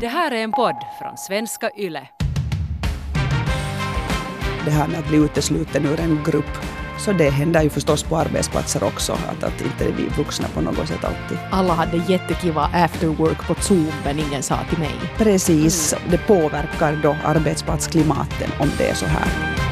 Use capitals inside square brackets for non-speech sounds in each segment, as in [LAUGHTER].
Det här är en podd från svenska YLE. Det här med att bli utesluten ur en grupp så det händer ju förstås på arbetsplatser också, att, att inte vi vuxna på något sätt alltid. Alla hade jättekiva after work på Zoom, men ingen sa till mig. Precis, det påverkar då arbetsplatsklimaten om det är så här.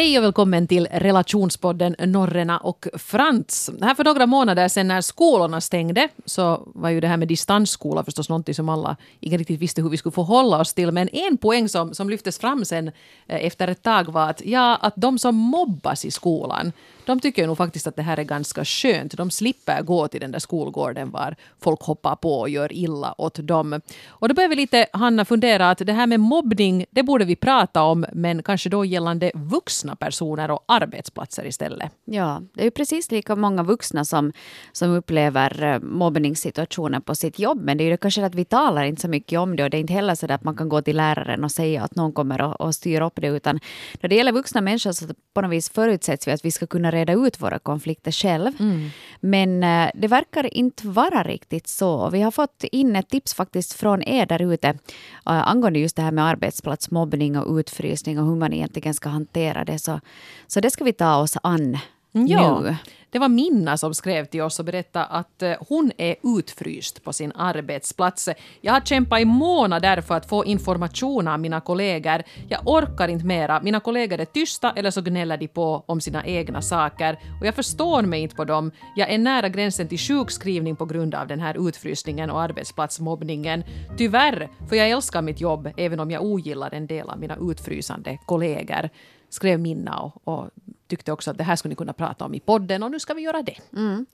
Hej och välkommen till relationspodden Norrena och Frans. Här för några månader sedan när skolorna stängde så var ju det här med distansskola förstås någonting som alla inte riktigt visste hur vi skulle förhålla oss till. Men en poäng som, som lyftes fram sen eh, efter ett tag var att, ja, att de som mobbas i skolan de tycker nog faktiskt att det här är ganska skönt. De slipper gå till den där skolgården var folk hoppar på och gör illa åt dem. Och då börjar vi lite, Hanna, fundera att det här med mobbning, det borde vi prata om, men kanske då gällande vuxna personer och arbetsplatser istället. Ja, det är ju precis lika många vuxna som, som upplever eh, mobbningssituationen mobbningssituationer på sitt jobb, men det är ju kanske att vi talar inte så mycket om det och det är inte heller så att man kan gå till läraren och säga att någon kommer och styra upp det, utan när det gäller vuxna människor så på något vis förutsätts vi att vi ska kunna reda ut våra konflikter själv. Mm. Men uh, det verkar inte vara riktigt så. Vi har fått in ett tips faktiskt från er där ute uh, angående just det här med arbetsplatsmobbning och utfrysning och hur man egentligen ska hantera det. Så, så det ska vi ta oss an Mm, ja. nu. Det var Minna som skrev till oss och berättade att eh, hon är utfryst på sin arbetsplats. Jag har kämpat i månader för att få information av mina kollegor. Jag orkar inte mera. Mina kollegor är tysta eller så gnäller de på om sina egna saker och jag förstår mig inte på dem. Jag är nära gränsen till sjukskrivning på grund av den här utfrysningen och arbetsplatsmobbningen. Tyvärr, för jag älskar mitt jobb även om jag ogillar en del av mina utfrysande kollegor skrev Minna och, och tyckte också att det här skulle ni kunna prata om i podden och nu ska vi göra det. Mm.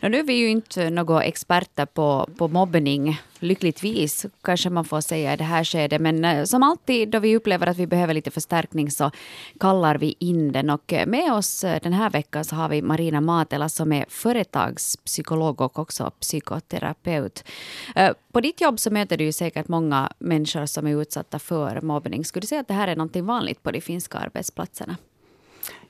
nu är vi ju inte några experter på, på mobbning, lyckligtvis kanske man får säga i det här skedet. Men eh, som alltid då vi upplever att vi behöver lite förstärkning så kallar vi in den. Och eh, med oss eh, den här veckan så har vi Marina Matela som är företagspsykolog och också psykoterapeut. På ditt jobb så möter du ju säkert många människor som är utsatta för mobbning. Skulle du säga att det här är något vanligt på de finska arbetsplatserna?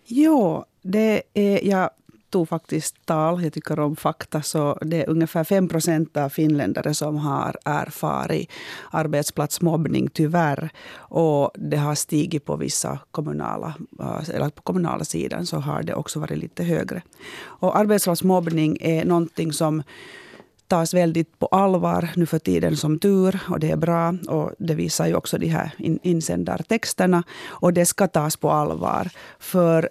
Jo, det är, jag tog faktiskt tal, jag tycker om fakta, så det är ungefär 5 procent av finländare som har erfarit arbetsplatsmobbning, tyvärr. Och det har stigit på vissa kommunala, eh, eller på kommunala sidan så har det också varit lite högre. Och arbetsplatsmobbning är någonting som tas väldigt på allvar nu för tiden som tur och det är bra. Och det visar ju också de här insändartexterna. Och det ska tas på allvar. För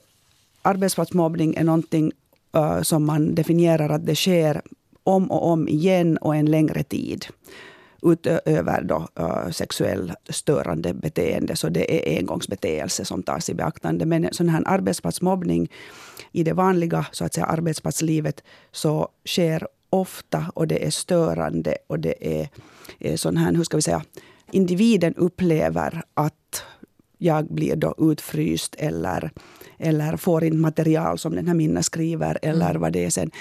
arbetsplatsmobbning är någonting uh, som man definierar att det sker om och om igen och en längre tid utöver då, eh, uh, sexuell störande beteende. Så det är engångsbeteelse som tas i beaktande. Men sån här arbetsplatsmobbning i det vanliga så att säga, arbetsplatslivet så sker ofta och det är störande och det är, är sån här, hur ska vi säga, individen upplever att jag blir då utfryst eller, eller får inte material som den här Minna skriver eller mm. vad det är sen.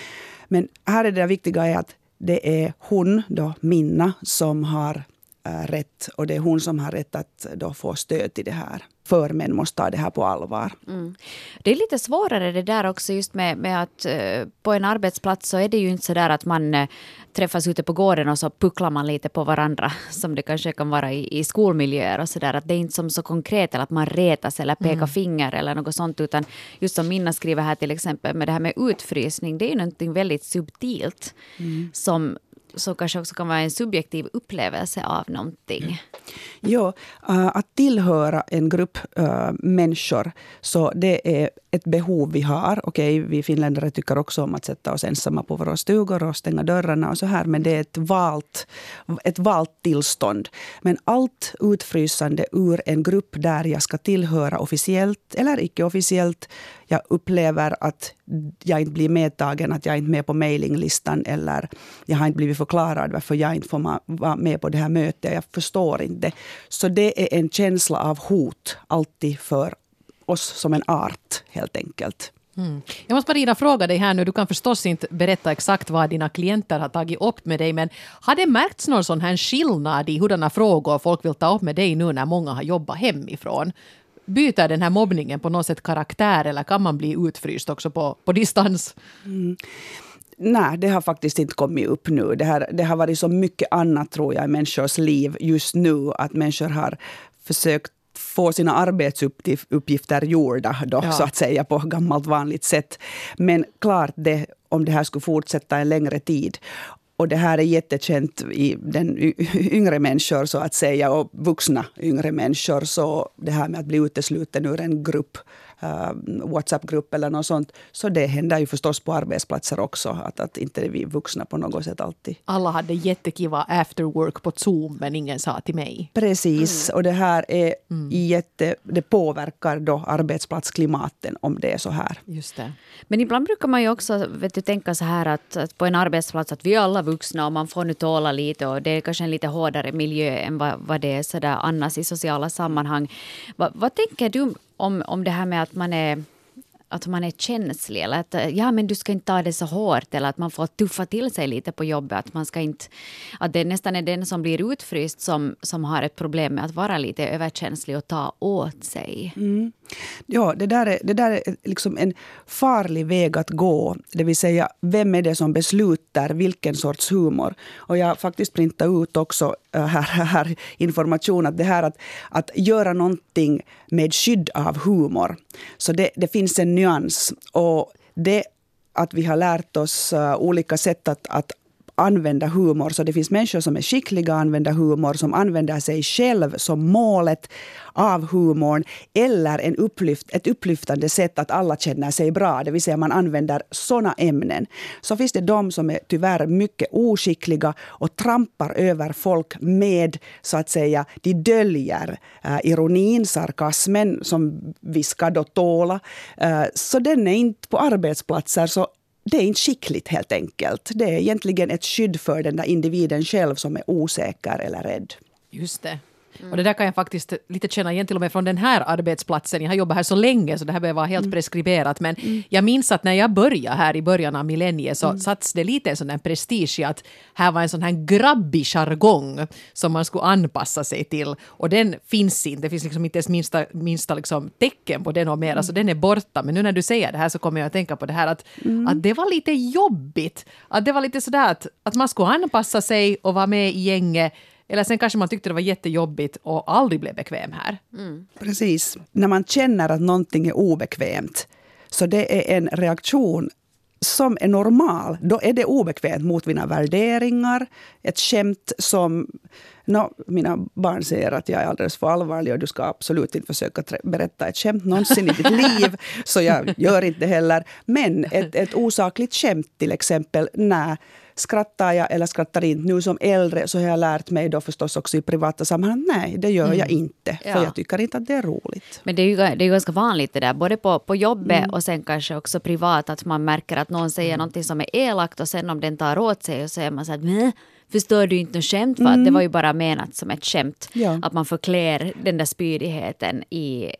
Men här är det viktiga är att det är hon, då Minna, som har äh, rätt och det är hon som har rätt att då få stöd till det här för män måste ta det här på allvar. Mm. Det är lite svårare det där också just med, med att uh, på en arbetsplats så är det ju inte så där att man uh, träffas ute på gården och så pucklar man lite på varandra [LAUGHS] som det kanske kan vara i, i skolmiljöer och så där. Att det är inte som så konkret eller att man retas eller pekar mm. finger eller något sånt utan just som Minna skriver här till exempel med det här med utfrysning det är ju någonting väldigt subtilt mm. som som kanske också kan vara en subjektiv upplevelse av någonting. Ja, eh, att tillhöra en grupp eh, människor, så det är ett behov vi har. Okej, okay, vi finländare tycker också om att sätta oss ensamma på våra stugor och stänga dörrarna och så här, men det är ett valt, ett valt tillstånd. Men allt utfrysande ur en grupp där jag ska tillhöra officiellt eller icke officiellt, jag upplever att jag inte blir medtagen, att jag inte är med på mailinglistan eller jag har inte blivit förklarad varför jag inte får vara med på det här mötet. Jag förstår inte. Så det är en känsla av hot alltid för oss som en art, helt enkelt. Mm. Jag måste Marina fråga dig här nu, du kan förstås inte berätta exakt vad dina klienter har tagit upp med dig, men har det märkts någon sån här skillnad i hurdana frågor folk vill ta upp med dig nu när många har jobbat hemifrån? Byter den här mobbningen på något sätt karaktär eller kan man bli utfryst också på, på distans? Mm nej, det har faktiskt inte kommit upp nu. Det, här, det har varit så mycket annat tror jag i människors liv just nu. Att människor har försökt få sina arbetsuppgifter gjorda då, Ja. så att säga på gammalt vanligt sätt. Men klart, det, om det här skulle fortsätta en längre tid och det här är jättekänt i den yngre människor så att säga och vuxna yngre människor. Så det här med att bli utesluten ur en grupp, eh, Whatsapp-grupp eller något sånt. Så det händer ju förstås på arbetsplatser också. Att, att inte vi vuxna på något sätt alltid Alla hade jättekiva afterwork på Zoom men ingen sa till mig. Precis, och det här är jätte, det påverkar då arbetsplatsklimaten om det är så här. Just det. Men ibland brukar man ju också vet du, tänka så här att, att på en arbetsplats att vi är alla vuxna och man får nu tåla lite och det är kanske en lite hårdare miljö än vad, vad det är så där annars i sociala sammanhang. Va, vad tänker du om, om det här med att man är att man är känslig eller att eh, ja, men du ska inte ta det så hårt eller att man får tuffa till sig lite på jobbet. Att, man ska inte, att det nästan är den som blir utfryst som, som har ett problem med att vara lite överkänslig och ta åt sig. Mm. Ja, det där är, det där är liksom en farlig väg att gå. Det vill säga, vem är det som beslutar vilken sorts humor? Och jag har faktiskt printat ut också eh, här, [LAUGHS] här information att det här att, att göra någonting med skydd av humor. Så det, det finns en nyans. Och det att vi har lärt oss eh, olika sätt att, att använda humor. Så det finns människor som är skickliga att använda humor, som använder sig själv som målet av humorn. Eller en upplyft, ett upplyftande sätt att alla känner sig bra, det vill säga man använder såna ämnen. Så finns det de som är tyvärr mycket oskickliga och trampar över folk med, så att säga, de döljer äh, ironin, sarkasmen som vi ska då tåla. Äh, så den är inte på arbetsplatser så det är inte skickligt helt enkelt. Det är egentligen ett skydd för den där individen själv som är osäker eller rädd. Just det. Och det där kan jag faktiskt lite känna igen till och med från den här arbetsplatsen. Jag har jobbat här så länge så det här behöver vara helt preskriberat. Men jag minns att när jag började här i början av millenniet så sattes det lite en sån där prestige i att här var en sån här grabbig jargong som man skulle anpassa sig till. Och den finns inte. Det finns liksom inte ens minsta, minsta liksom tecken på den och mera. Så den är borta. Men nu när du säger det här så kommer jag att tänka på det här att, att det var lite jobbigt. Att det var lite sådär att, att man skulle anpassa sig och vara med i gänget. Eller sen kanske man tyckte det var jättejobbigt och aldrig blev bekväm här. Precis. När man känner att någonting är obekvämt, så det är en reaktion som är normal. Då är det obekvämt mot mina värderingar. Ett skämt som... No, mina barn säger att jag är alldeles för allvarlig och du ska absolut inte försöka berätta ett skämt någonsin i ditt [LAUGHS] liv. Så jag gör inte heller. Men ett, ett osakligt skämt till exempel. Nej, skrattar jag eller skrattar inte? Nu som äldre så har jag lärt mig då förstås också i privata sammanhang. Nej, det gör jag inte. För Ja. jag tycker inte att det är roligt. Men det är ju det är ganska vanligt det där, både på, på jobbet Mm. och sen kanske också privat, att man märker att någon säger någonting som är elakt och sen om den tar åt sig och så är man så att "Nä, förstår du inte något skämt? För att det var ju bara menat som ett skämt. Mm. Ja. Att man förklär den där spydigheten i,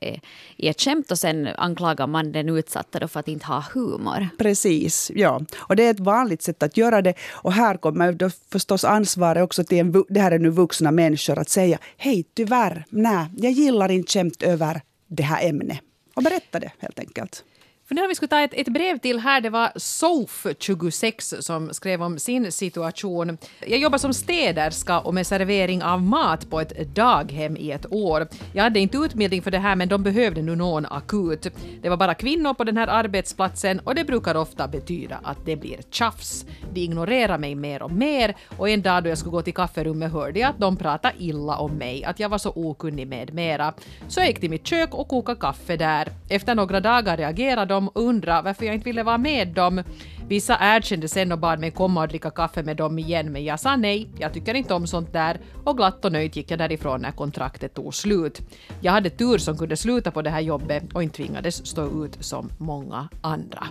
i ett skämt och sen anklagar man den utsatta då för att inte ha humor. Precis, ja. Och det är ett vanligt sätt att göra det. Och här kommer då förstås ansvaret också till en, det här är nu vuxna människor att säga hej, tyvärr, nej, jag gillar inte skämt över det här ämnet. Och berätta det helt enkelt. Nu om vi skulle ta ett, ett brev till här. Det var Sof26 som skrev om sin situation. Jag jobbar som städerska och med servering av mat på ett daghem i ett år. Jag hade inte utbildning för det här men de behövde nu någon akut. Det var bara kvinnor på den här arbetsplatsen och det brukar ofta betyda att det blir tjafs. De ignorerar mig mer och mer och en dag då jag skulle gå till kafferummet hörde jag att de pratade illa om mig, att jag var så okunnig med mera. Så jag gick till mitt kök och kokade kaffe där. Efter några dagar reagerade de som undrade varför jag inte ville vara med dem. Vissa erkände sen och bad mig komma och dricka kaffe med dem igen, men jag sa nej, jag tycker inte om sånt där och glatt och nöjt gick jag därifrån när kontraktet tog slut. Jag hade tur som kunde sluta på det här jobbet och inte tvingades stå ut som många andra.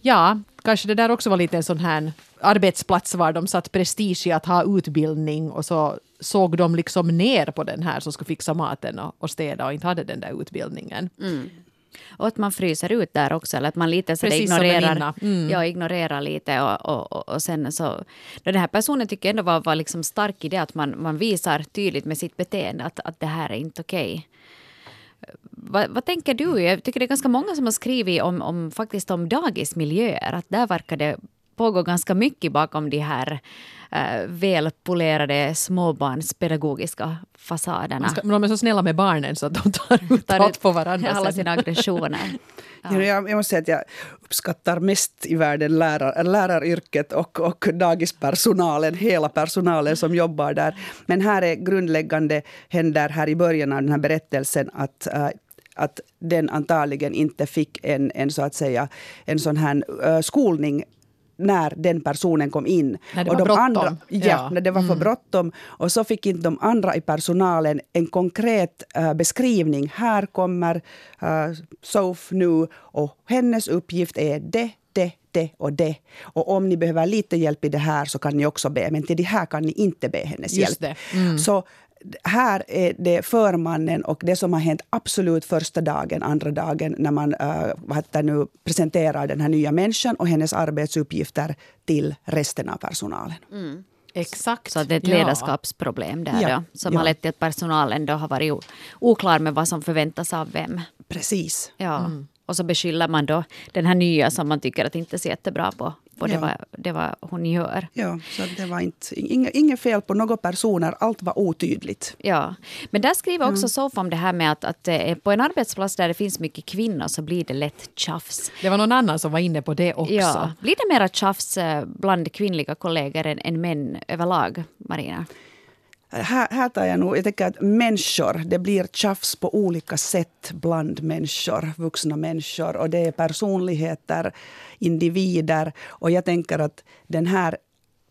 Ja, kanske det där också var lite en sån här arbetsplats var de satt prestige i att ha utbildning och så såg de liksom ner på den här som skulle fixa maten och, och städa och inte hade den där utbildningen. Mm. Och att man fryser ut där också, eller att man lite så Precis ignorerar. Mm. ja, ignorerar lite. Och, och, och, och sen så... Den här personen tycker jag ändå var, var liksom stark i det att man, man visar tydligt med sitt beteende att, att det här är inte okej. vad, vad, tänker du? Jag tycker det är ganska många som har skrivit om, om, faktiskt om dagismiljöer. Att där verkar det pågå ganska mycket bakom de här äh, välpolerade småbarnspedagogiska fasaderna. Ska, de är så snälla med barnen så att de tar [LAUGHS] ut allt på varandra. Alla sina aggressioner. [LAUGHS] Ja. Jag, jag, måste säga att jag uppskattar mest i världen lärar, läraryrket och, och dagispersonalen, hela personalen som jobbar där. Men här är grundläggande, händer här i början av den här berättelsen att uh, att den antagligen inte fick en, en, så att säga, en sån här uh, skolning när den personen kom in. När det och var de andra, ja, ja, när det var för mm. bråttom. Och så fick inte de andra i personalen en konkret uh, beskrivning. Här kommer uh, Sof nu och hennes uppgift är det, det, det och det. Och om ni behöver lite hjälp i det här så kan ni också be. Men till det här kan ni inte be hennes Just hjälp. Mm. Så här är det förmannen och det som har hänt absolut första dagen, andra dagen när man äh, nu presenterar den här nya människan och hennes arbetsuppgifter till resten av personalen. Mm. Exakt. Så det är ett ledarskapsproblem där ja. då, som ja. har lett till att personalen då har varit oklar med vad som förväntas av vem. Precis. Ja. Mm. Och så beskyller man då den här nya som man tycker att inte ser jättebra på på ja. det, vad, det vad hon gör. Ja, så det var inte, inga, inget fel på några personer, allt var otydligt. Ja, men där skriver också mm. Sof om det här med att, att eh, på en arbetsplats där det finns mycket kvinnor så blir det lätt tjafs. Det var någon annan som var inne på det också. Ja. Blir det mera tjafs eh, bland kvinnliga kollegor än, än män överlag, Marina? Här, här tar jag nog, jag tänker att människor, det blir tjafs på olika sätt bland människor, vuxna människor. Och det är personligheter, individer. Och jag tänker att den här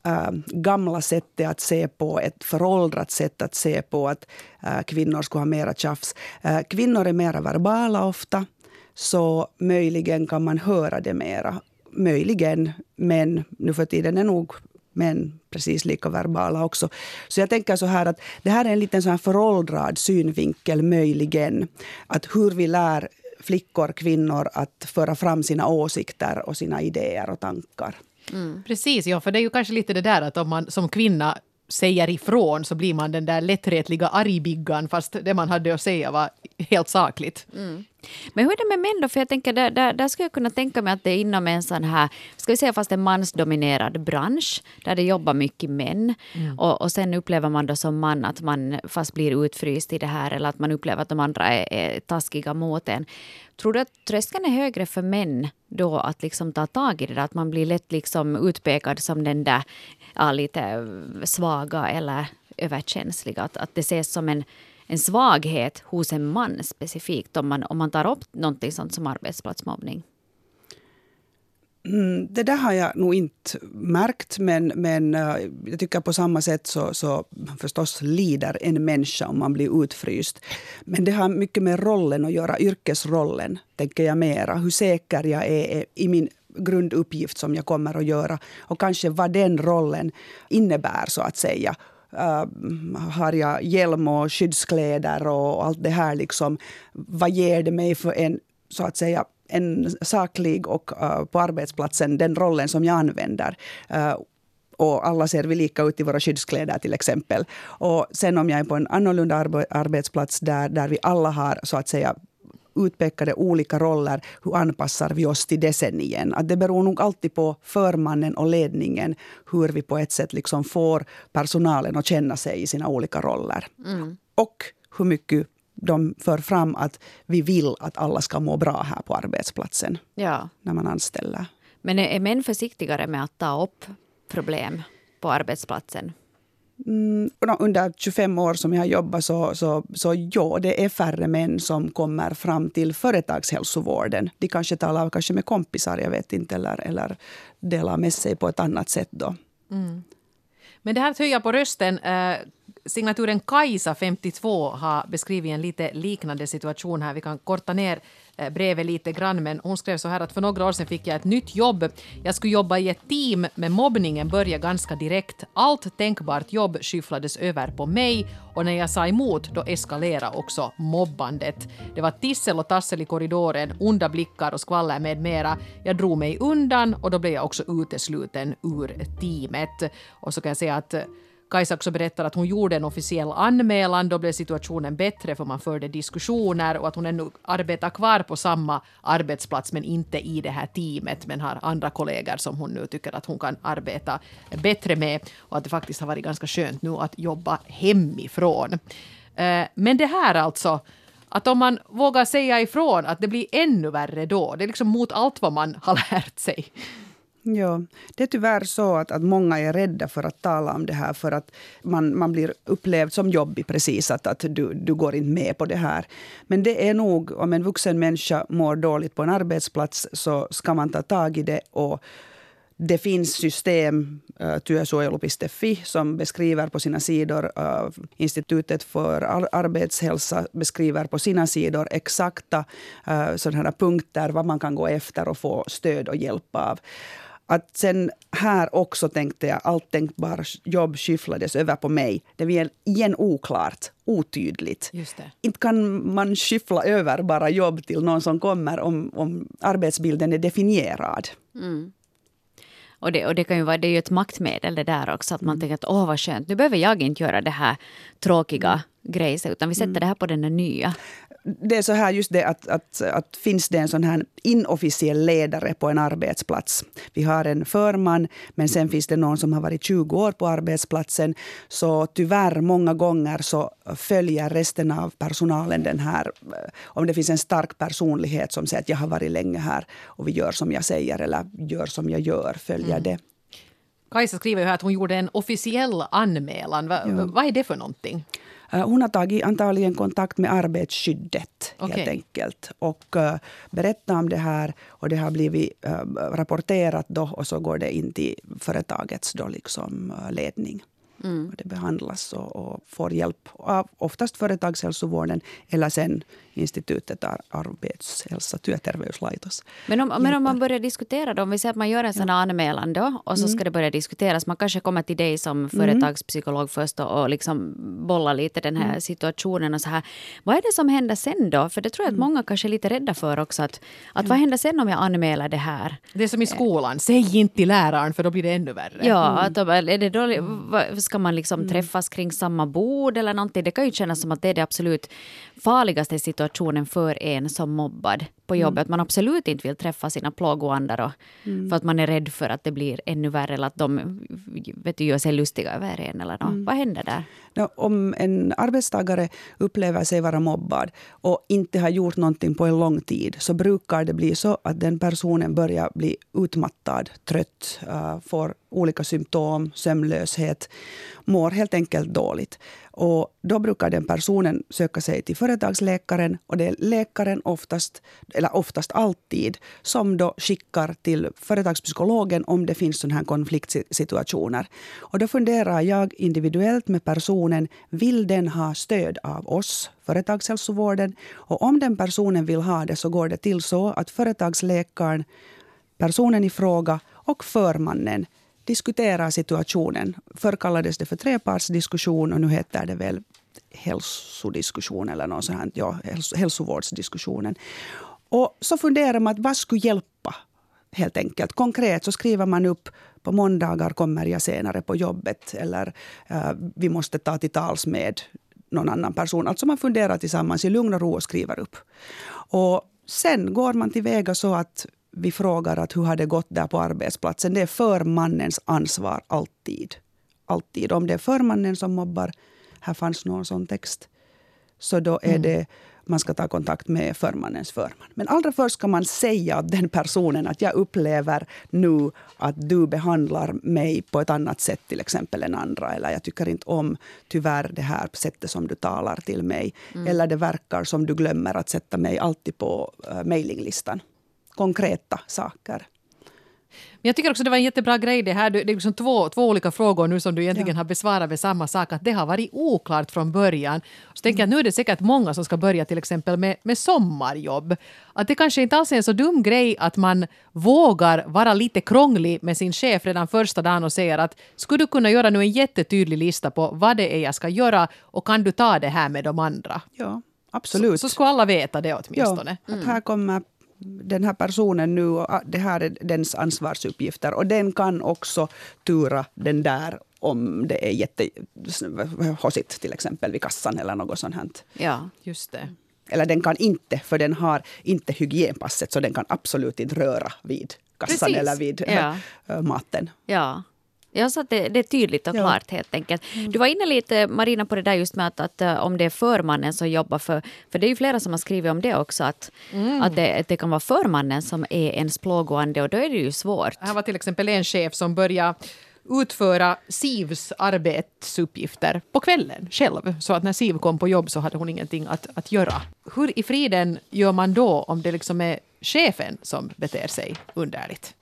äh, gamla sättet att se på, ett föråldrat sätt att se på att äh, kvinnor skulle ha mera tjafs. Äh, kvinnor är mera verbala ofta, så möjligen kan man höra det mera. Möjligen, men nu för tiden är nog men precis lika verbala också. Så jag tänker så här att det här är en liten så här föråldrad synvinkel möjligen. Att hur vi lär flickor, kvinnor att föra fram sina åsikter och sina idéer och tankar. Mm. Precis, ja, för det är ju kanske lite det där att om man som kvinna säger ifrån så blir man den där lättretliga argbiggan fast det man hade att säga var helt sakligt. Mm. Men hur är det med män då? För jag tänker, där, där, där skulle jag kunna tänka mig att det är inom en sån här, ska vi säga fast en mansdominerad bransch, där det jobbar mycket män. Mm. Och, och sen upplever man då som man att man fast blir utfryst i det här eller att man upplever att de andra är, är taskiga mot en. Tror du att tröskeln är högre för män då att liksom ta tag i det där? Att man blir lätt liksom utpekad som den där ja, lite svaga eller överkänsliga? Att, att det ses som en en svaghet hos en man specifikt om man, om man tar upp någonting sånt som arbetsplatsmobbning? Mm, det där har jag nog inte märkt, men, men eh, jag tycker på samma sätt så, så förstås lider en människa om man blir utfryst. Men det har mycket med rollen att göra, yrkesrollen, tänker jag mera. Hur säker jag är eh, i min grunduppgift som jag kommer att göra och kanske vad den rollen innebär, så att säga Uh, har jag hjälm och skyddskläder och allt det här? Liksom, vad ger det mig för en, så att säga, en saklig och uh, på arbetsplatsen den rollen som jag använder? Uh, och alla ser vi lika ut i våra skyddskläder till exempel. Och sen om jag är på en annorlunda arbetsplats där, där vi alla har så att säga utpekade olika roller, hur anpassar vi oss till igen? Att det beror nog alltid på förmannen och ledningen hur vi på ett sätt liksom får personalen att känna sig i sina olika roller. Mm. Och hur mycket de för fram att vi vill att alla ska må bra här på arbetsplatsen. Ja. När man anställer. Men är män försiktigare med att ta upp problem på arbetsplatsen? Mm, under 25 år som jag har jobbat så, så, så ja, det är färre män som kommer fram till företagshälsovården. De kanske talar kanske med kompisar, jag vet inte, eller, eller delar med sig på ett annat sätt då. Mm. Men det här att höja på rösten, eh, signaturen Kajsa, 52, har beskrivit en lite liknande situation här. Vi kan korta ner Eh, brevet lite grann, men hon skrev så här att för några år sedan fick jag ett nytt jobb. Jag skulle jobba i ett team, men mobbningen började ganska direkt. Allt tänkbart jobb skyfflades över på mig och när jag sa emot då eskalerade också mobbandet. Det var tissel och tassel i korridoren, onda blickar och skvaller med mera. Jag drog mig undan och då blev jag också utesluten ur teamet. Och så kan jag säga att Kajsa också berättar att hon gjorde en officiell anmälan. Då blev situationen bättre för man förde diskussioner och att hon ännu arbetar kvar på samma arbetsplats men inte i det här teamet men har andra kollegor som hon nu tycker att hon kan arbeta bättre med och att det faktiskt har varit ganska skönt nu att jobba hemifrån. Eh, men det här alltså att om man vågar säga ifrån att det blir ännu värre då, det är liksom mot allt vad man har [LAUGHS] lärt sig. Ja, det är tyvärr så att, att många är rädda för att tala om det här för att man, man blir upplevd som jobbig precis, att, att du, du går inte med på det här. Men det är nog, om en vuxen människa mår dåligt på en arbetsplats så ska man ta tag i det och det finns system, eh, työsuojelu.fi, som beskriver på sina sidor, eh, Institutet för arbetshälsa beskriver på sina sidor exakta eh, sådana punkter vad man kan gå efter och få stöd och hjälp av. Att sen här också tänkte jag, allt tänkbara jobb skyfflades över på mig. Det blev igen oklart, otydligt. Inte kan man skyffla över bara jobb till någon som kommer om, om arbetsbilden är definierad. Mm. Och det, och det kan ju vara det är ju ett maktmedel det där också. Att man mm. tänker att åh vad skönt, nu behöver jag inte göra det här tråkiga mm. utan vi sätter mm. det här på den nya det är så här just det att, att, att finns det en sån här inofficiell ledare på en arbetsplats. Vi har en förman, men sen finns det någon som har varit 20 år på arbetsplatsen. Så tyvärr, många gånger så följer resten av personalen den här... Om det finns en stark personlighet som säger att jag har varit länge här och vi gör som jag säger eller gör som jag gör, följer mm. det. Kajsa skriver ju här att hon gjorde en officiell anmälan. Va, ja. Vad är det för någonting? Eh, hon har tagit antagligen kontakt med arbetsskyddet okay. helt enkelt och uh, berättat om det här. Och det har blivit uh, rapporterat då och så går det in till företagets då liksom, ledning. Mm. Det behandlas och, och, får hjälp av oftast företagshälsovården eller sen institutet arbetshälsa, työterveyslaitos. Men om, men om man börjar diskutera då, om vi säger att man gör en sån ja. anmälan då och så mm. ska det börja diskuteras. Man kanske kommer till dig som mm. företagspsykolog först och, och liksom bollar lite den här mm. situationen och så här. Vad är det som händer sen då? För det tror jag att mm. många kanske är lite rädda för också. Att, att vad händer sen om jag anmäler det här? Det är som i skolan, säg inte till läraren för då blir det ännu värre. Ja, att, är det då, ska man liksom träffas kring samma bord eller någonting? Det kan ju kännas som att det är det absolut farligaste situationen för en som mobbad på jobbet. Mm. Man absolut inte vill träffa sina plågoandar och, mm. för att man är rädd för att det blir ännu värre eller att de vet du, gör sig lustiga över en. Eller. Mm. Vad händer där? No, om en arbetstagare upplever sig vara mobbad och inte har gjort någonting på en lång tid så brukar det bli så att den personen börjar bli utmattad, trött, uh, får olika symptom, sömnlöshet, mår helt enkelt dåligt. Och då brukar den personen söka sig till företagsläkaren och det är läkaren oftast, eller oftast alltid, som då skickar till företagspsykologen om det finns sådana här konfliktsituationer. Och då funderar jag individuellt med personen, vill den ha stöd av oss, företagshälsovården? Och om den personen vill ha det så går det till så att företagsläkaren, personen i fråga och förmannen diskuterar situationen. Förr kallades det för trepartsdiskussion och nu heter det väl hälsodiskussion eller något sånt, ja, hälsovårdsdiskussionen. Och så funderar man att vad skulle hjälpa helt enkelt. Konkret så skriver man upp på måndagar kommer jag senare på jobbet eller eh, vi måste ta till tals med någon annan person. Alltså man funderar tillsammans i lugn och ro och skriver upp. Och sen går man tillväga så att vi frågar att hur har det gått där på arbetsplatsen. Det är förmannens ansvar alltid. Alltid. Om det är förmannen som mobbar, här fanns någon sån text, så då är mm. det man ska ta kontakt med förmannens förman. Men allra först ska man säga åt den personen att jag upplever nu att du behandlar mig på ett annat sätt till exempel än andra. Eller jag tycker inte om tyvärr det här sättet som du talar till mig. Mm. Eller det verkar som du glömmer att sätta mig alltid på uh, mailinglistan konkreta saker. Men jag tycker också det var en jättebra grej det här. Det är liksom två, två olika frågor nu som du egentligen ja. har besvarat med samma sak. Att det har varit oklart från början. Så tänker jag att nu är det säkert många som ska börja till exempel med, med sommarjobb. Att det kanske inte alls är en så dum grej att man vågar vara lite krånglig med sin chef redan första dagen och säger att skulle du kunna göra nu en jättetydlig lista på vad det är jag ska göra och kan du ta det här med de andra? Ja, absolut. Så, så skulle alla veta det åtminstone. Ja, att här kommer den här personen nu, det här är dens ansvarsuppgifter och den kan också tura den där om det är jättehåsigt till exempel vid kassan eller något sånt. Här. Ja. Just det. Eller den kan inte, för den har inte hygienpasset så den kan absolut inte röra vid kassan Precis. eller vid Ja. äh, maten. Ja. Ja, så att det, det är tydligt och Ja. klart helt enkelt. Du var inne lite, Marina, på det där just med att, att eh, om det är förmannen som jobbar för... För det är ju flera som har skrivit om det också, att, att, det, det kan vara förmannen som är ens plågoande och då är det ju svårt. Här var till exempel en chef som började utföra Sivs arbetsuppgifter på kvällen själv. Så att när Siv kom på jobb så hade hon ingenting att, att göra. Hur i friden gör man då om det liksom är chefen som beter sig underligt?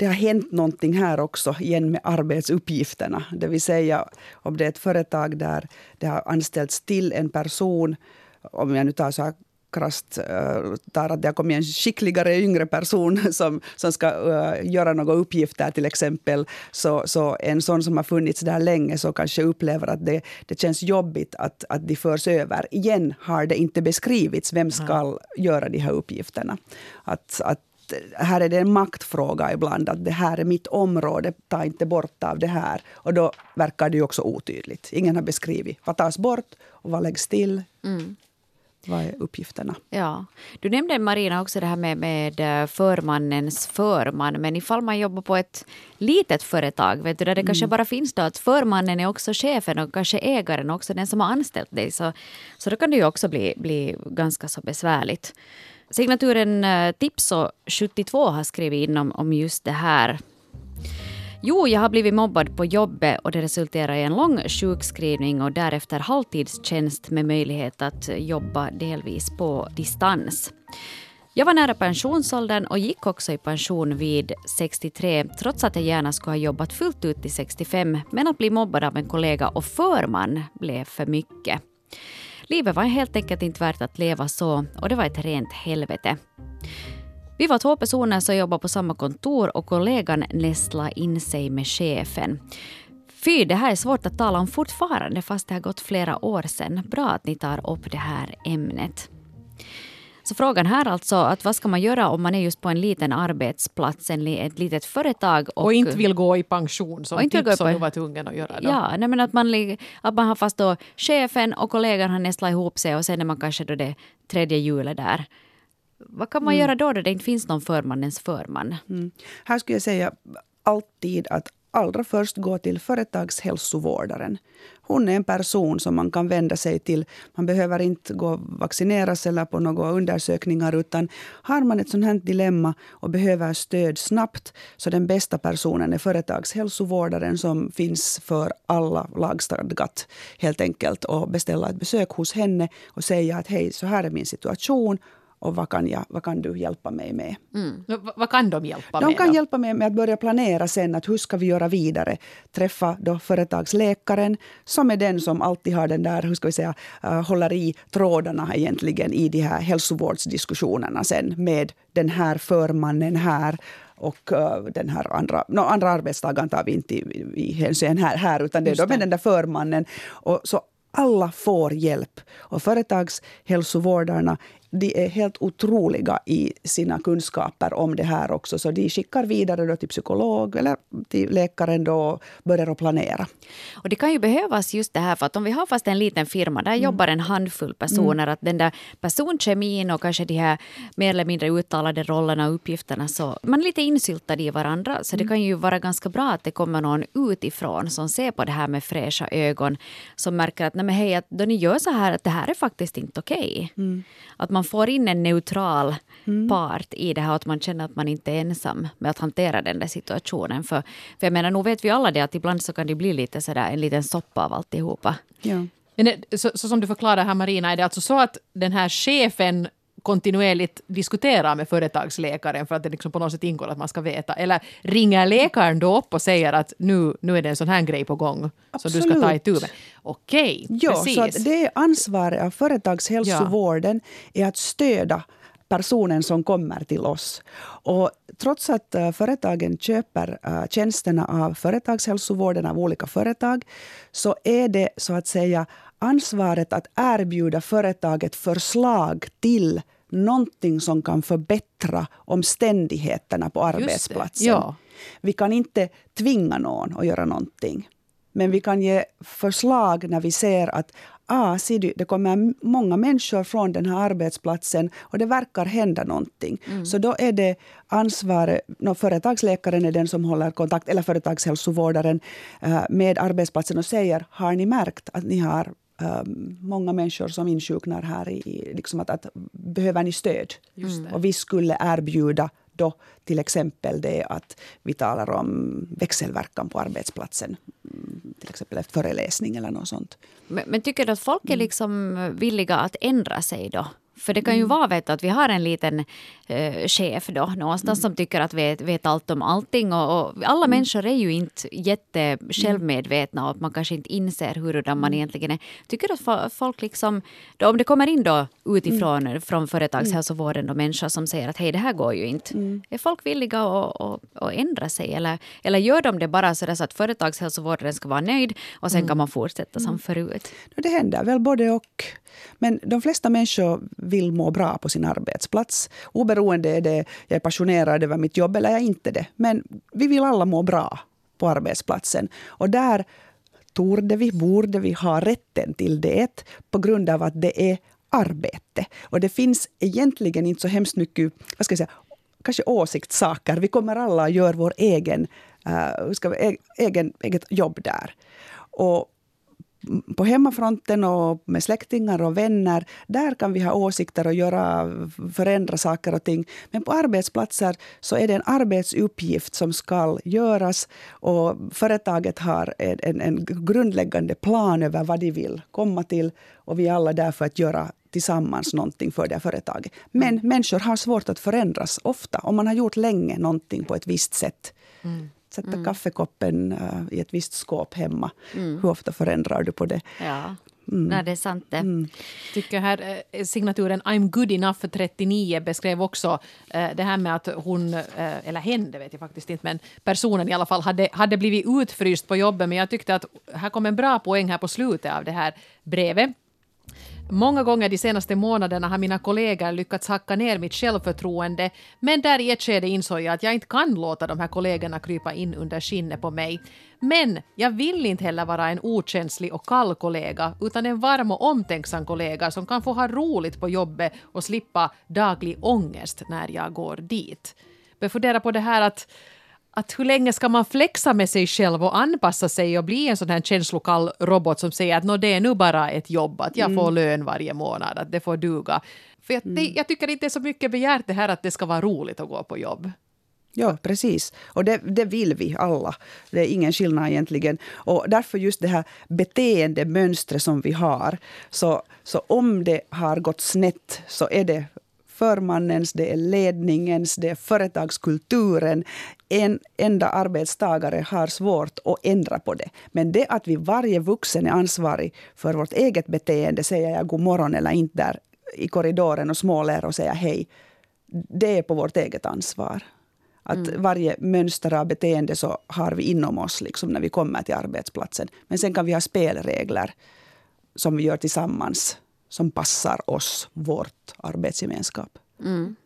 Det har hänt någonting här också igen med arbetsuppgifterna. Det vill säga om det är ett företag där det har anställts till en person, om jag nu tar så här krasst uh, tar att det har kommit en skickligare yngre person [LAUGHS] som, som ska uh, göra några uppgifter till exempel. Så, så en sån som har funnits där länge så kanske upplever att det, det känns jobbigt att, att de förs över. Igen har det inte beskrivits vem ska göra de här uppgifterna. Att, att här är det en maktfråga ibland. Att det här är mitt område, ta inte bort av det här. Och då verkar det ju också otydligt. Ingen har beskrivit vad tas bort och vad läggs till. Mm. Vad är uppgifterna? Ja. Du nämnde Marina också det här med, med eh, förmannens förman. Men ifall man jobbar på ett litet företag vet du, där det kanske bara finns då att förmannen är också chefen och kanske ägaren också den som har anställt dig. Så, så då kan det ju också bli, bli ganska så besvärligt. Signaturen eh, Tipso 72 har skrivit in om, om just det här. Jo, jag har blivit mobbad på jobbet och det resulterar i en lång sjukskrivning och därefter halvtidstjänst med möjlighet att jobba delvis på distans. Jag var nära pensionsåldern och gick också i pension vid 63 trots att jag gärna skulle ha jobbat fullt ut till 65 men att bli mobbad av en kollega och förman blev för mycket. Livet var helt enkelt inte värt att leva så och det var ett rent helvete. Vi var två personer som jobbade på samma kontor och kollegan nästlade in sig med chefen. Fy, det här är svårt att tala om fortfarande fast det har gått flera år sedan. Bra att ni tar upp det här ämnet. Så frågan här alltså, att vad ska man göra om man är just på en liten arbetsplats, en, ett litet företag Och, och, inte vill gå i pension som Och inte Tipson pen- nu var tvungen att göra. Då. Ja, nej, men att man, att man har fast då chefen och kollegan har nästlat ihop sig och sen är man kanske då det tredje hjulet där. Vad kan man göra då, då det inte finns någon förmannens förman? Mm. Här skulle jag säga alltid att allra först gå till företagshälsovårdaren. Hon är en person som man kan vända sig till. Man behöver inte gå vaccineras eller på några undersökningar. utan Har man ett sånt här dilemma och behöver stöd snabbt så den bästa personen är företagshälsovårdaren som finns för alla lagstadgat helt enkelt. Och beställa ett besök hos henne och säga att hej, så här är min situation och vad kan, jag, vad kan du hjälpa mig med? V- Vad kan de hjälpa De med? kan då? hjälpa med, med att börja planera sen att hur ska vi göra vidare. Träffa då företagsläkaren som är den som alltid har den där, hur ska vi säga, uh, håller i trådarna egentligen i de här hälsovårdsdiskussionerna sen med den här förmannen här och uh, den här andra, no, andra arbetstagaren tar vi inte i, i hänsyn här, här utan det är då med den där förmannen. Och så alla får hjälp. Och företagshälsovårdarna de är helt otroliga i sina kunskaper om det här också. Så de skickar vidare då till psykolog eller till läkaren då och börjar att planera. Och det kan ju behövas just det här, för att om vi har fast en liten firma, där jobbar en handfull personer, att den där personkemin och kanske de här mer eller mindre uttalade rollerna och uppgifterna, så man är lite insyltad i varandra. Så det kan ju vara ganska bra att det kommer någon utifrån som ser på det här med fräscha ögon, som märker att nej men hej, att då ni gör så här, att det här är faktiskt inte okej. Att man får in en neutral part i det här, att man känner att man inte är ensam med att hantera den där situationen. För, för jag menar, nog vet vi alla det att ibland så kan det bli lite sådär en liten soppa av alltihopa. Ja. Men det, så, så som du förklarar här Marina, är det alltså så att den här chefen kontinuerligt diskuterar med företagsläkaren för att det liksom på något sätt ingår att man ska veta? Eller ringer läkaren då upp och säger att nu, nu är det en sån här grej på gång som du ska ta Absolut. itu med? Okej, Ja, precis. så det är ansvaret av företagshälsovården är att stödja personen som kommer till oss. Och trots att eh, företagen köper eh, tjänsterna av företagshälsovården av olika företag så är det så att säga ansvaret att erbjuda företaget förslag till någonting som kan förbättra omständigheterna på arbetsplatsen. Ja. Vi kan inte tvinga någon att göra någonting. Men vi kan ge förslag när vi ser att ah, ser du, det kommer många människor från den här arbetsplatsen och det verkar hända någonting. Mm. Så då är det ansvar, no, företagsläkaren är den som håller kontakt, eller företagshälsovårdaren uh, med arbetsplatsen och säger, har ni märkt att ni har um, många människor som insjuknar här. I, liksom att, att, behöver ni stöd? Och vi skulle erbjuda då till exempel det att vi talar om växelverkan på arbetsplatsen. Mm, till exempel efter föreläsning eller något sånt. Men, men tycker du att folk är liksom villiga att ändra sig då? För det kan ju mm. vara vet, att vi har en liten eh, chef då, någonstans mm. som tycker att vet, vet allt om allting. Och, och alla mm. människor är ju inte jätte självmedvetna och man kanske inte inser hurdan man mm. egentligen är. Tycker att folk liksom, då, om det kommer in då utifrån mm. från företagshälsovården och människor som säger att hej det här går ju inte. Mm. Är folk villiga att, att, att ändra sig eller, eller gör de det bara så, så att företagshälsovården ska vara nöjd och sen kan man fortsätta som förut? Det händer väl både och. Men de flesta människor vill må bra på sin arbetsplats. Oberoende är det jag är passionerad över mitt jobb eller jag inte det. Men vi vill alla må bra på arbetsplatsen. Och där torde vi, borde vi ha rätten till det på grund av att det är arbete. Och det finns egentligen inte så hemskt mycket vad ska jag säga, kanske åsiktssaker. Vi kommer alla att göra vår egen, uh, ska vi, e-, egen, eget jobb där. Och på hemmafronten och med släktingar och vänner, där kan vi ha åsikter och göra, förändra saker och ting. Men på arbetsplatser så är det en arbetsuppgift som ska göras och företaget har en, en, en grundläggande plan över vad de vill komma till och vi är alla där för att göra tillsammans någonting för det företaget. Men mm. människor har svårt att förändras ofta om man har gjort länge någonting på ett visst sätt. Mm sätta mm. kaffekoppen uh, i ett visst skåp hemma. Mm. Hur ofta förändrar du på det? Ja. Mm. Nej, det är sant det. Mm. tycker här eh, signaturen I'm good enough för 39 beskrev också eh, det här med att hon, eh, eller hen, det vet jag faktiskt inte, men personen i alla fall hade, hade blivit utfryst på jobbet. Men jag tyckte att här kom en bra poäng här på slutet av det här brevet. Många gånger de senaste månaderna har mina kollegor lyckats hacka ner mitt självförtroende, men där i ett skede insåg jag att jag inte kan låta de här kollegorna krypa in under skinnet på mig. Men jag vill inte heller vara en okänslig och kall kollega, utan en varm och omtänksam kollega som kan få ha roligt på jobbet och slippa daglig ångest när jag går dit. Jag fundera på det här att att hur länge ska man flexa med sig själv och anpassa sig och bli en sån här känslokall robot som säger att det är nu bara ett jobb, att jag mm. får lön varje månad, att det får duga. För jag, mm. det, jag tycker inte det är så mycket begärt det här att det ska vara roligt att gå på jobb. Ja, precis. Och det, det, vill vi alla. Det är ingen skillnad egentligen. Och därför just det här beteendemönstret som vi har. Så, så om det har gått snett så är det förmannens, det är ledningens, det är företagskulturen. En enda arbetstagare har svårt att ändra på det. Men det att vi varje vuxen är ansvarig för vårt eget beteende, säger jag god morgon eller inte där i korridoren och småler och säger hej. Det är på vårt eget ansvar. Att mm. varje mönster av beteende så har vi inom oss liksom när vi kommer till arbetsplatsen. Men sen kan vi ha spelregler som vi gör tillsammans som passar oss, vårt arbetsgemenskap. Mm.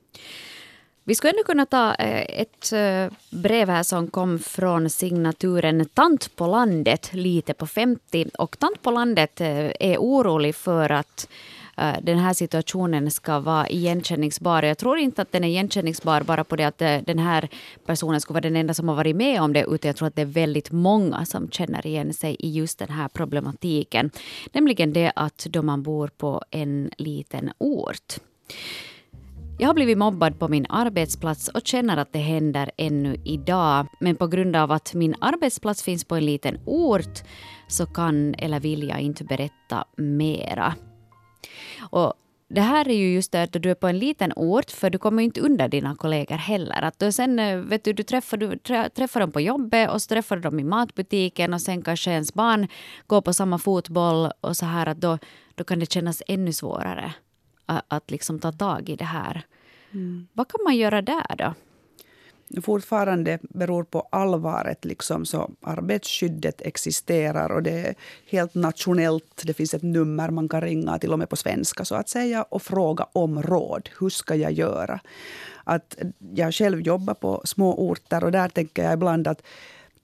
Vi skulle ännu kunna ta eh, ett eh, brev här som kom från signaturen Tant på landet, lite på 50. Och Tant på landet eh, är orolig för att Eh, den här situationen ska vara igenkänningsbar. Jag tror inte att den är igenkänningsbar bara på det att eh, den här personen skulle vara den enda som har varit med om det, utan jag tror att det är väldigt många som känner igen sig i just den här problematiken. Nämligen det att då man bor på en liten ort. Jag har blivit mobbad på min arbetsplats och känner att det händer ännu idag. Men på grund av att min arbetsplats finns på en liten ort så kan eller vill jag inte berätta mera. Och det här är ju just det att du är på en liten ort, för du kommer inte undan dina kollegor heller. Att du sen, eh, vet du, du, träffar, du träffar dem på jobbet och så träffar du dem i matbutiken och sen kanske ens barn går på samma fotboll och så här att då, då kan det kännas ännu svårare att, att liksom ta tag i det här. Mm. Vad kan man göra där då? Fortfarande beror på allvaret. Liksom, så arbetsskyddet existerar och det är helt nationellt. Det finns ett nummer man kan ringa, till och med på svenska, så att säga, och fråga om råd. Hur ska jag göra? Att jag själv jobbar på små orter och där tänker jag ibland att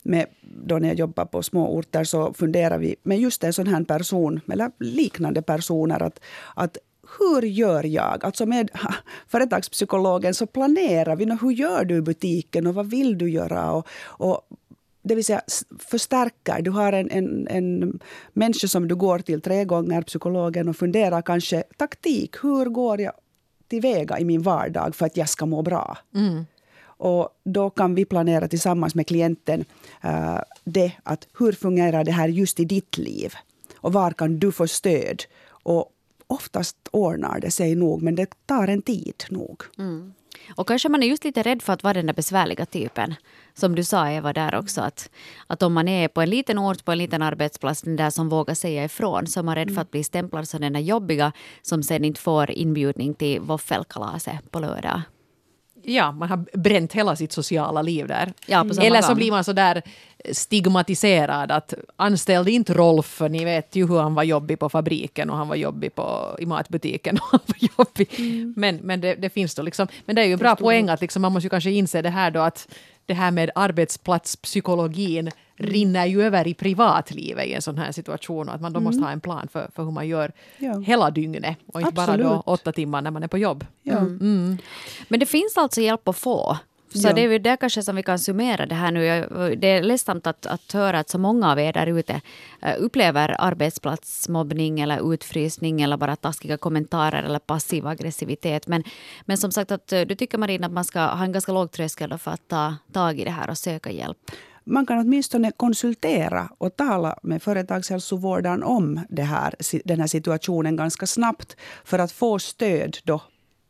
med, då när jag jobbar på små orter så funderar vi med just en sån här person, eller liknande personer, att, att hur gör jag? Alltså med [LAUGHS] företagspsykologen så planerar vi. Hur gör du i butiken och vad vill du göra? Och, och det vill säga förstärker. Du har en, en, en människa som du går till tre gånger, psykologen, och funderar kanske taktik. Hur går jag tillväga i min vardag för att jag ska må bra? Mm. Och då kan vi planera tillsammans med klienten uh, det att hur fungerar det här just i ditt liv? Och var kan du få stöd? Och oftast ordnar det sig nog, men det tar en tid nog. Mm. Och kanske man är just lite rädd för att vara den där besvärliga typen. Som du sa Eva där också att, att om man är på en liten ort, på en liten arbetsplats, den där som vågar säga ifrån, så är man rädd för mm. att bli stämplad som den där jobbiga som sen inte får inbjudning till våffelkalaset på lördag. Ja, man har bränt hela sitt sociala liv där. Ja, Eller så blir man så där stigmatiserad att anställde inte Rolf, ni vet ju hur han var jobbig på fabriken och han var jobbig på, i matbutiken. Och [LAUGHS] han var jobbig. Mm. Men, men det, det, finns då liksom, men det är ju en bra poäng att liksom man måste ju kanske inse det här då att det här med arbetsplatspsykologin mm. rinner ju över i privatlivet i en sån här situation och att man då mm. måste ha en plan för, för hur man gör ja. hela dygnet och inte Absolut. bara då åtta timmar när man är på jobb. Ja. Mm. Men det finns alltså hjälp att få så ja. det är ju där kanske som vi kan summera det här nu. Det är ledsamt att, att höra att så många av er där ute eh, upplever arbetsplatsmobbning eller utfrysning eller bara taskiga kommentarer eller passiv aggressivitet. Men, men som sagt, att eh, du tycker Marina att man ska ha en ganska låg tröskel för att ta tag i det här och söka hjälp? man kan åtminstone konsultera och tala med företagshälsovårdaren om det här, den här situationen ganska snabbt för att få stöd då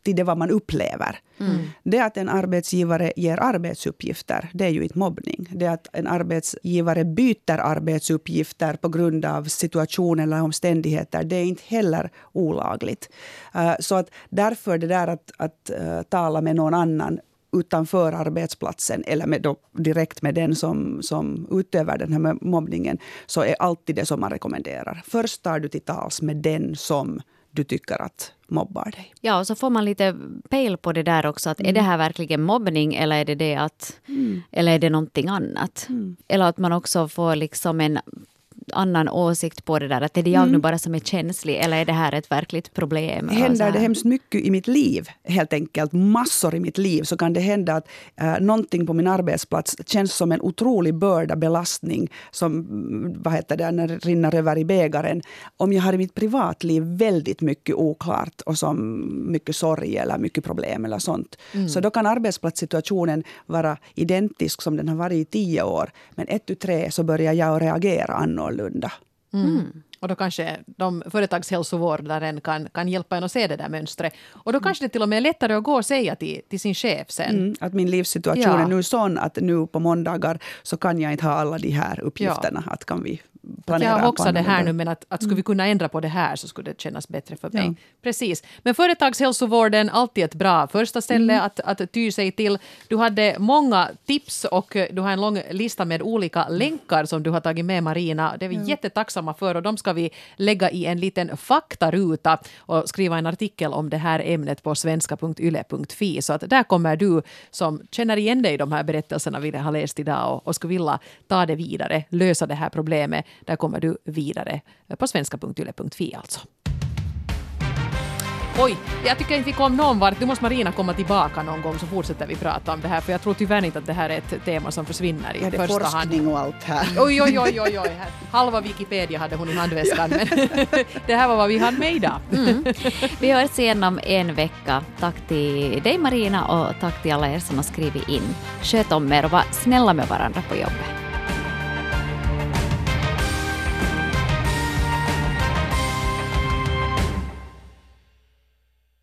till det vad man upplever. Mm. Det att en arbetsgivare ger arbetsuppgifter, det är ju inte mobbning. Det att en arbetsgivare byter arbetsuppgifter på grund av situation eller omständigheter, det är inte heller olagligt. Uh, så att därför det där att, att uh, tala med någon annan utanför arbetsplatsen eller med då, direkt med den som, som utövar den här mobbningen, så är alltid det som man rekommenderar. Först tar du till tals med den som du tycker att mobbar dig. Ja, och så får man lite pejl på det där också. Att mm. Är det här verkligen mobbning eller är det, det att, mm. eller är det någonting annat? Mm. Eller att man också får liksom en annan åsikt på det där? Att är det jag mm. nu bara som är känslig eller är det här ett verkligt problem? Händer det hemskt mycket i mitt liv, helt enkelt, massor i mitt liv, så kan det hända att äh, någonting på min arbetsplats känns som en otrolig börda, belastning, som mm, vad heter det, när det rinner över i bägaren. Om jag har i mitt privatliv väldigt mycket oklart och som mycket sorg eller mycket problem eller sånt. Mm. Så då kan arbetsplatssituationen vara identisk som den har varit i tio år. Men ett, tu, tre så börjar jag reagera annorlunda annorlunda. Mm. Och då kanske de företagshälsovårdaren kan, kan hjälpa en att se det där mönstret. Och då mm. kanske det till och med är lättare att gå och säga till, till sin chef sen. Mm, att min livssituation ja. är nu sån att nu på måndagar så kan jag inte ha alla de här uppgifterna. Ja. Att kan vi planera jag har också det här nu, men att, att skulle vi mm. kunna ändra på det här så skulle det kännas bättre för mig. Ja. Precis. Men företagshälsovården, alltid ett bra första ställe mm. att, att ty sig till. Du hade många tips och du har en lång lista med olika länkar som du har tagit med Marina. Det är vi ja. jättetacksamma för och de ska ska vi lägga i en liten faktaruta och skriva en artikel om det här ämnet på svenska.yle.fi. Så att där kommer du som känner igen dig i de här berättelserna vi har läst idag och, och skulle vilja ta det vidare, lösa det här problemet där kommer du vidare på svenska.yle.fi alltså. Oj, jag tycker inte vi kom någon vart. Nu måste Marina komma tillbaka någon gång så fortsätter vi prata om det här för jag tror tyvärr inte att det här är ett tema som försvinner i ja, det första forskning hand. och allt här. [LAUGHS] Oj, oj, oj, oj, oj. Halva Wikipedia hade hon i handväskan men [LAUGHS] det här var vad vi hade med idag. Mm. Vi hörs igen om en vecka. Tack till dig Marina och tack till alla er som har skrivit in. Sköt om er och var snälla med varandra på jobbet.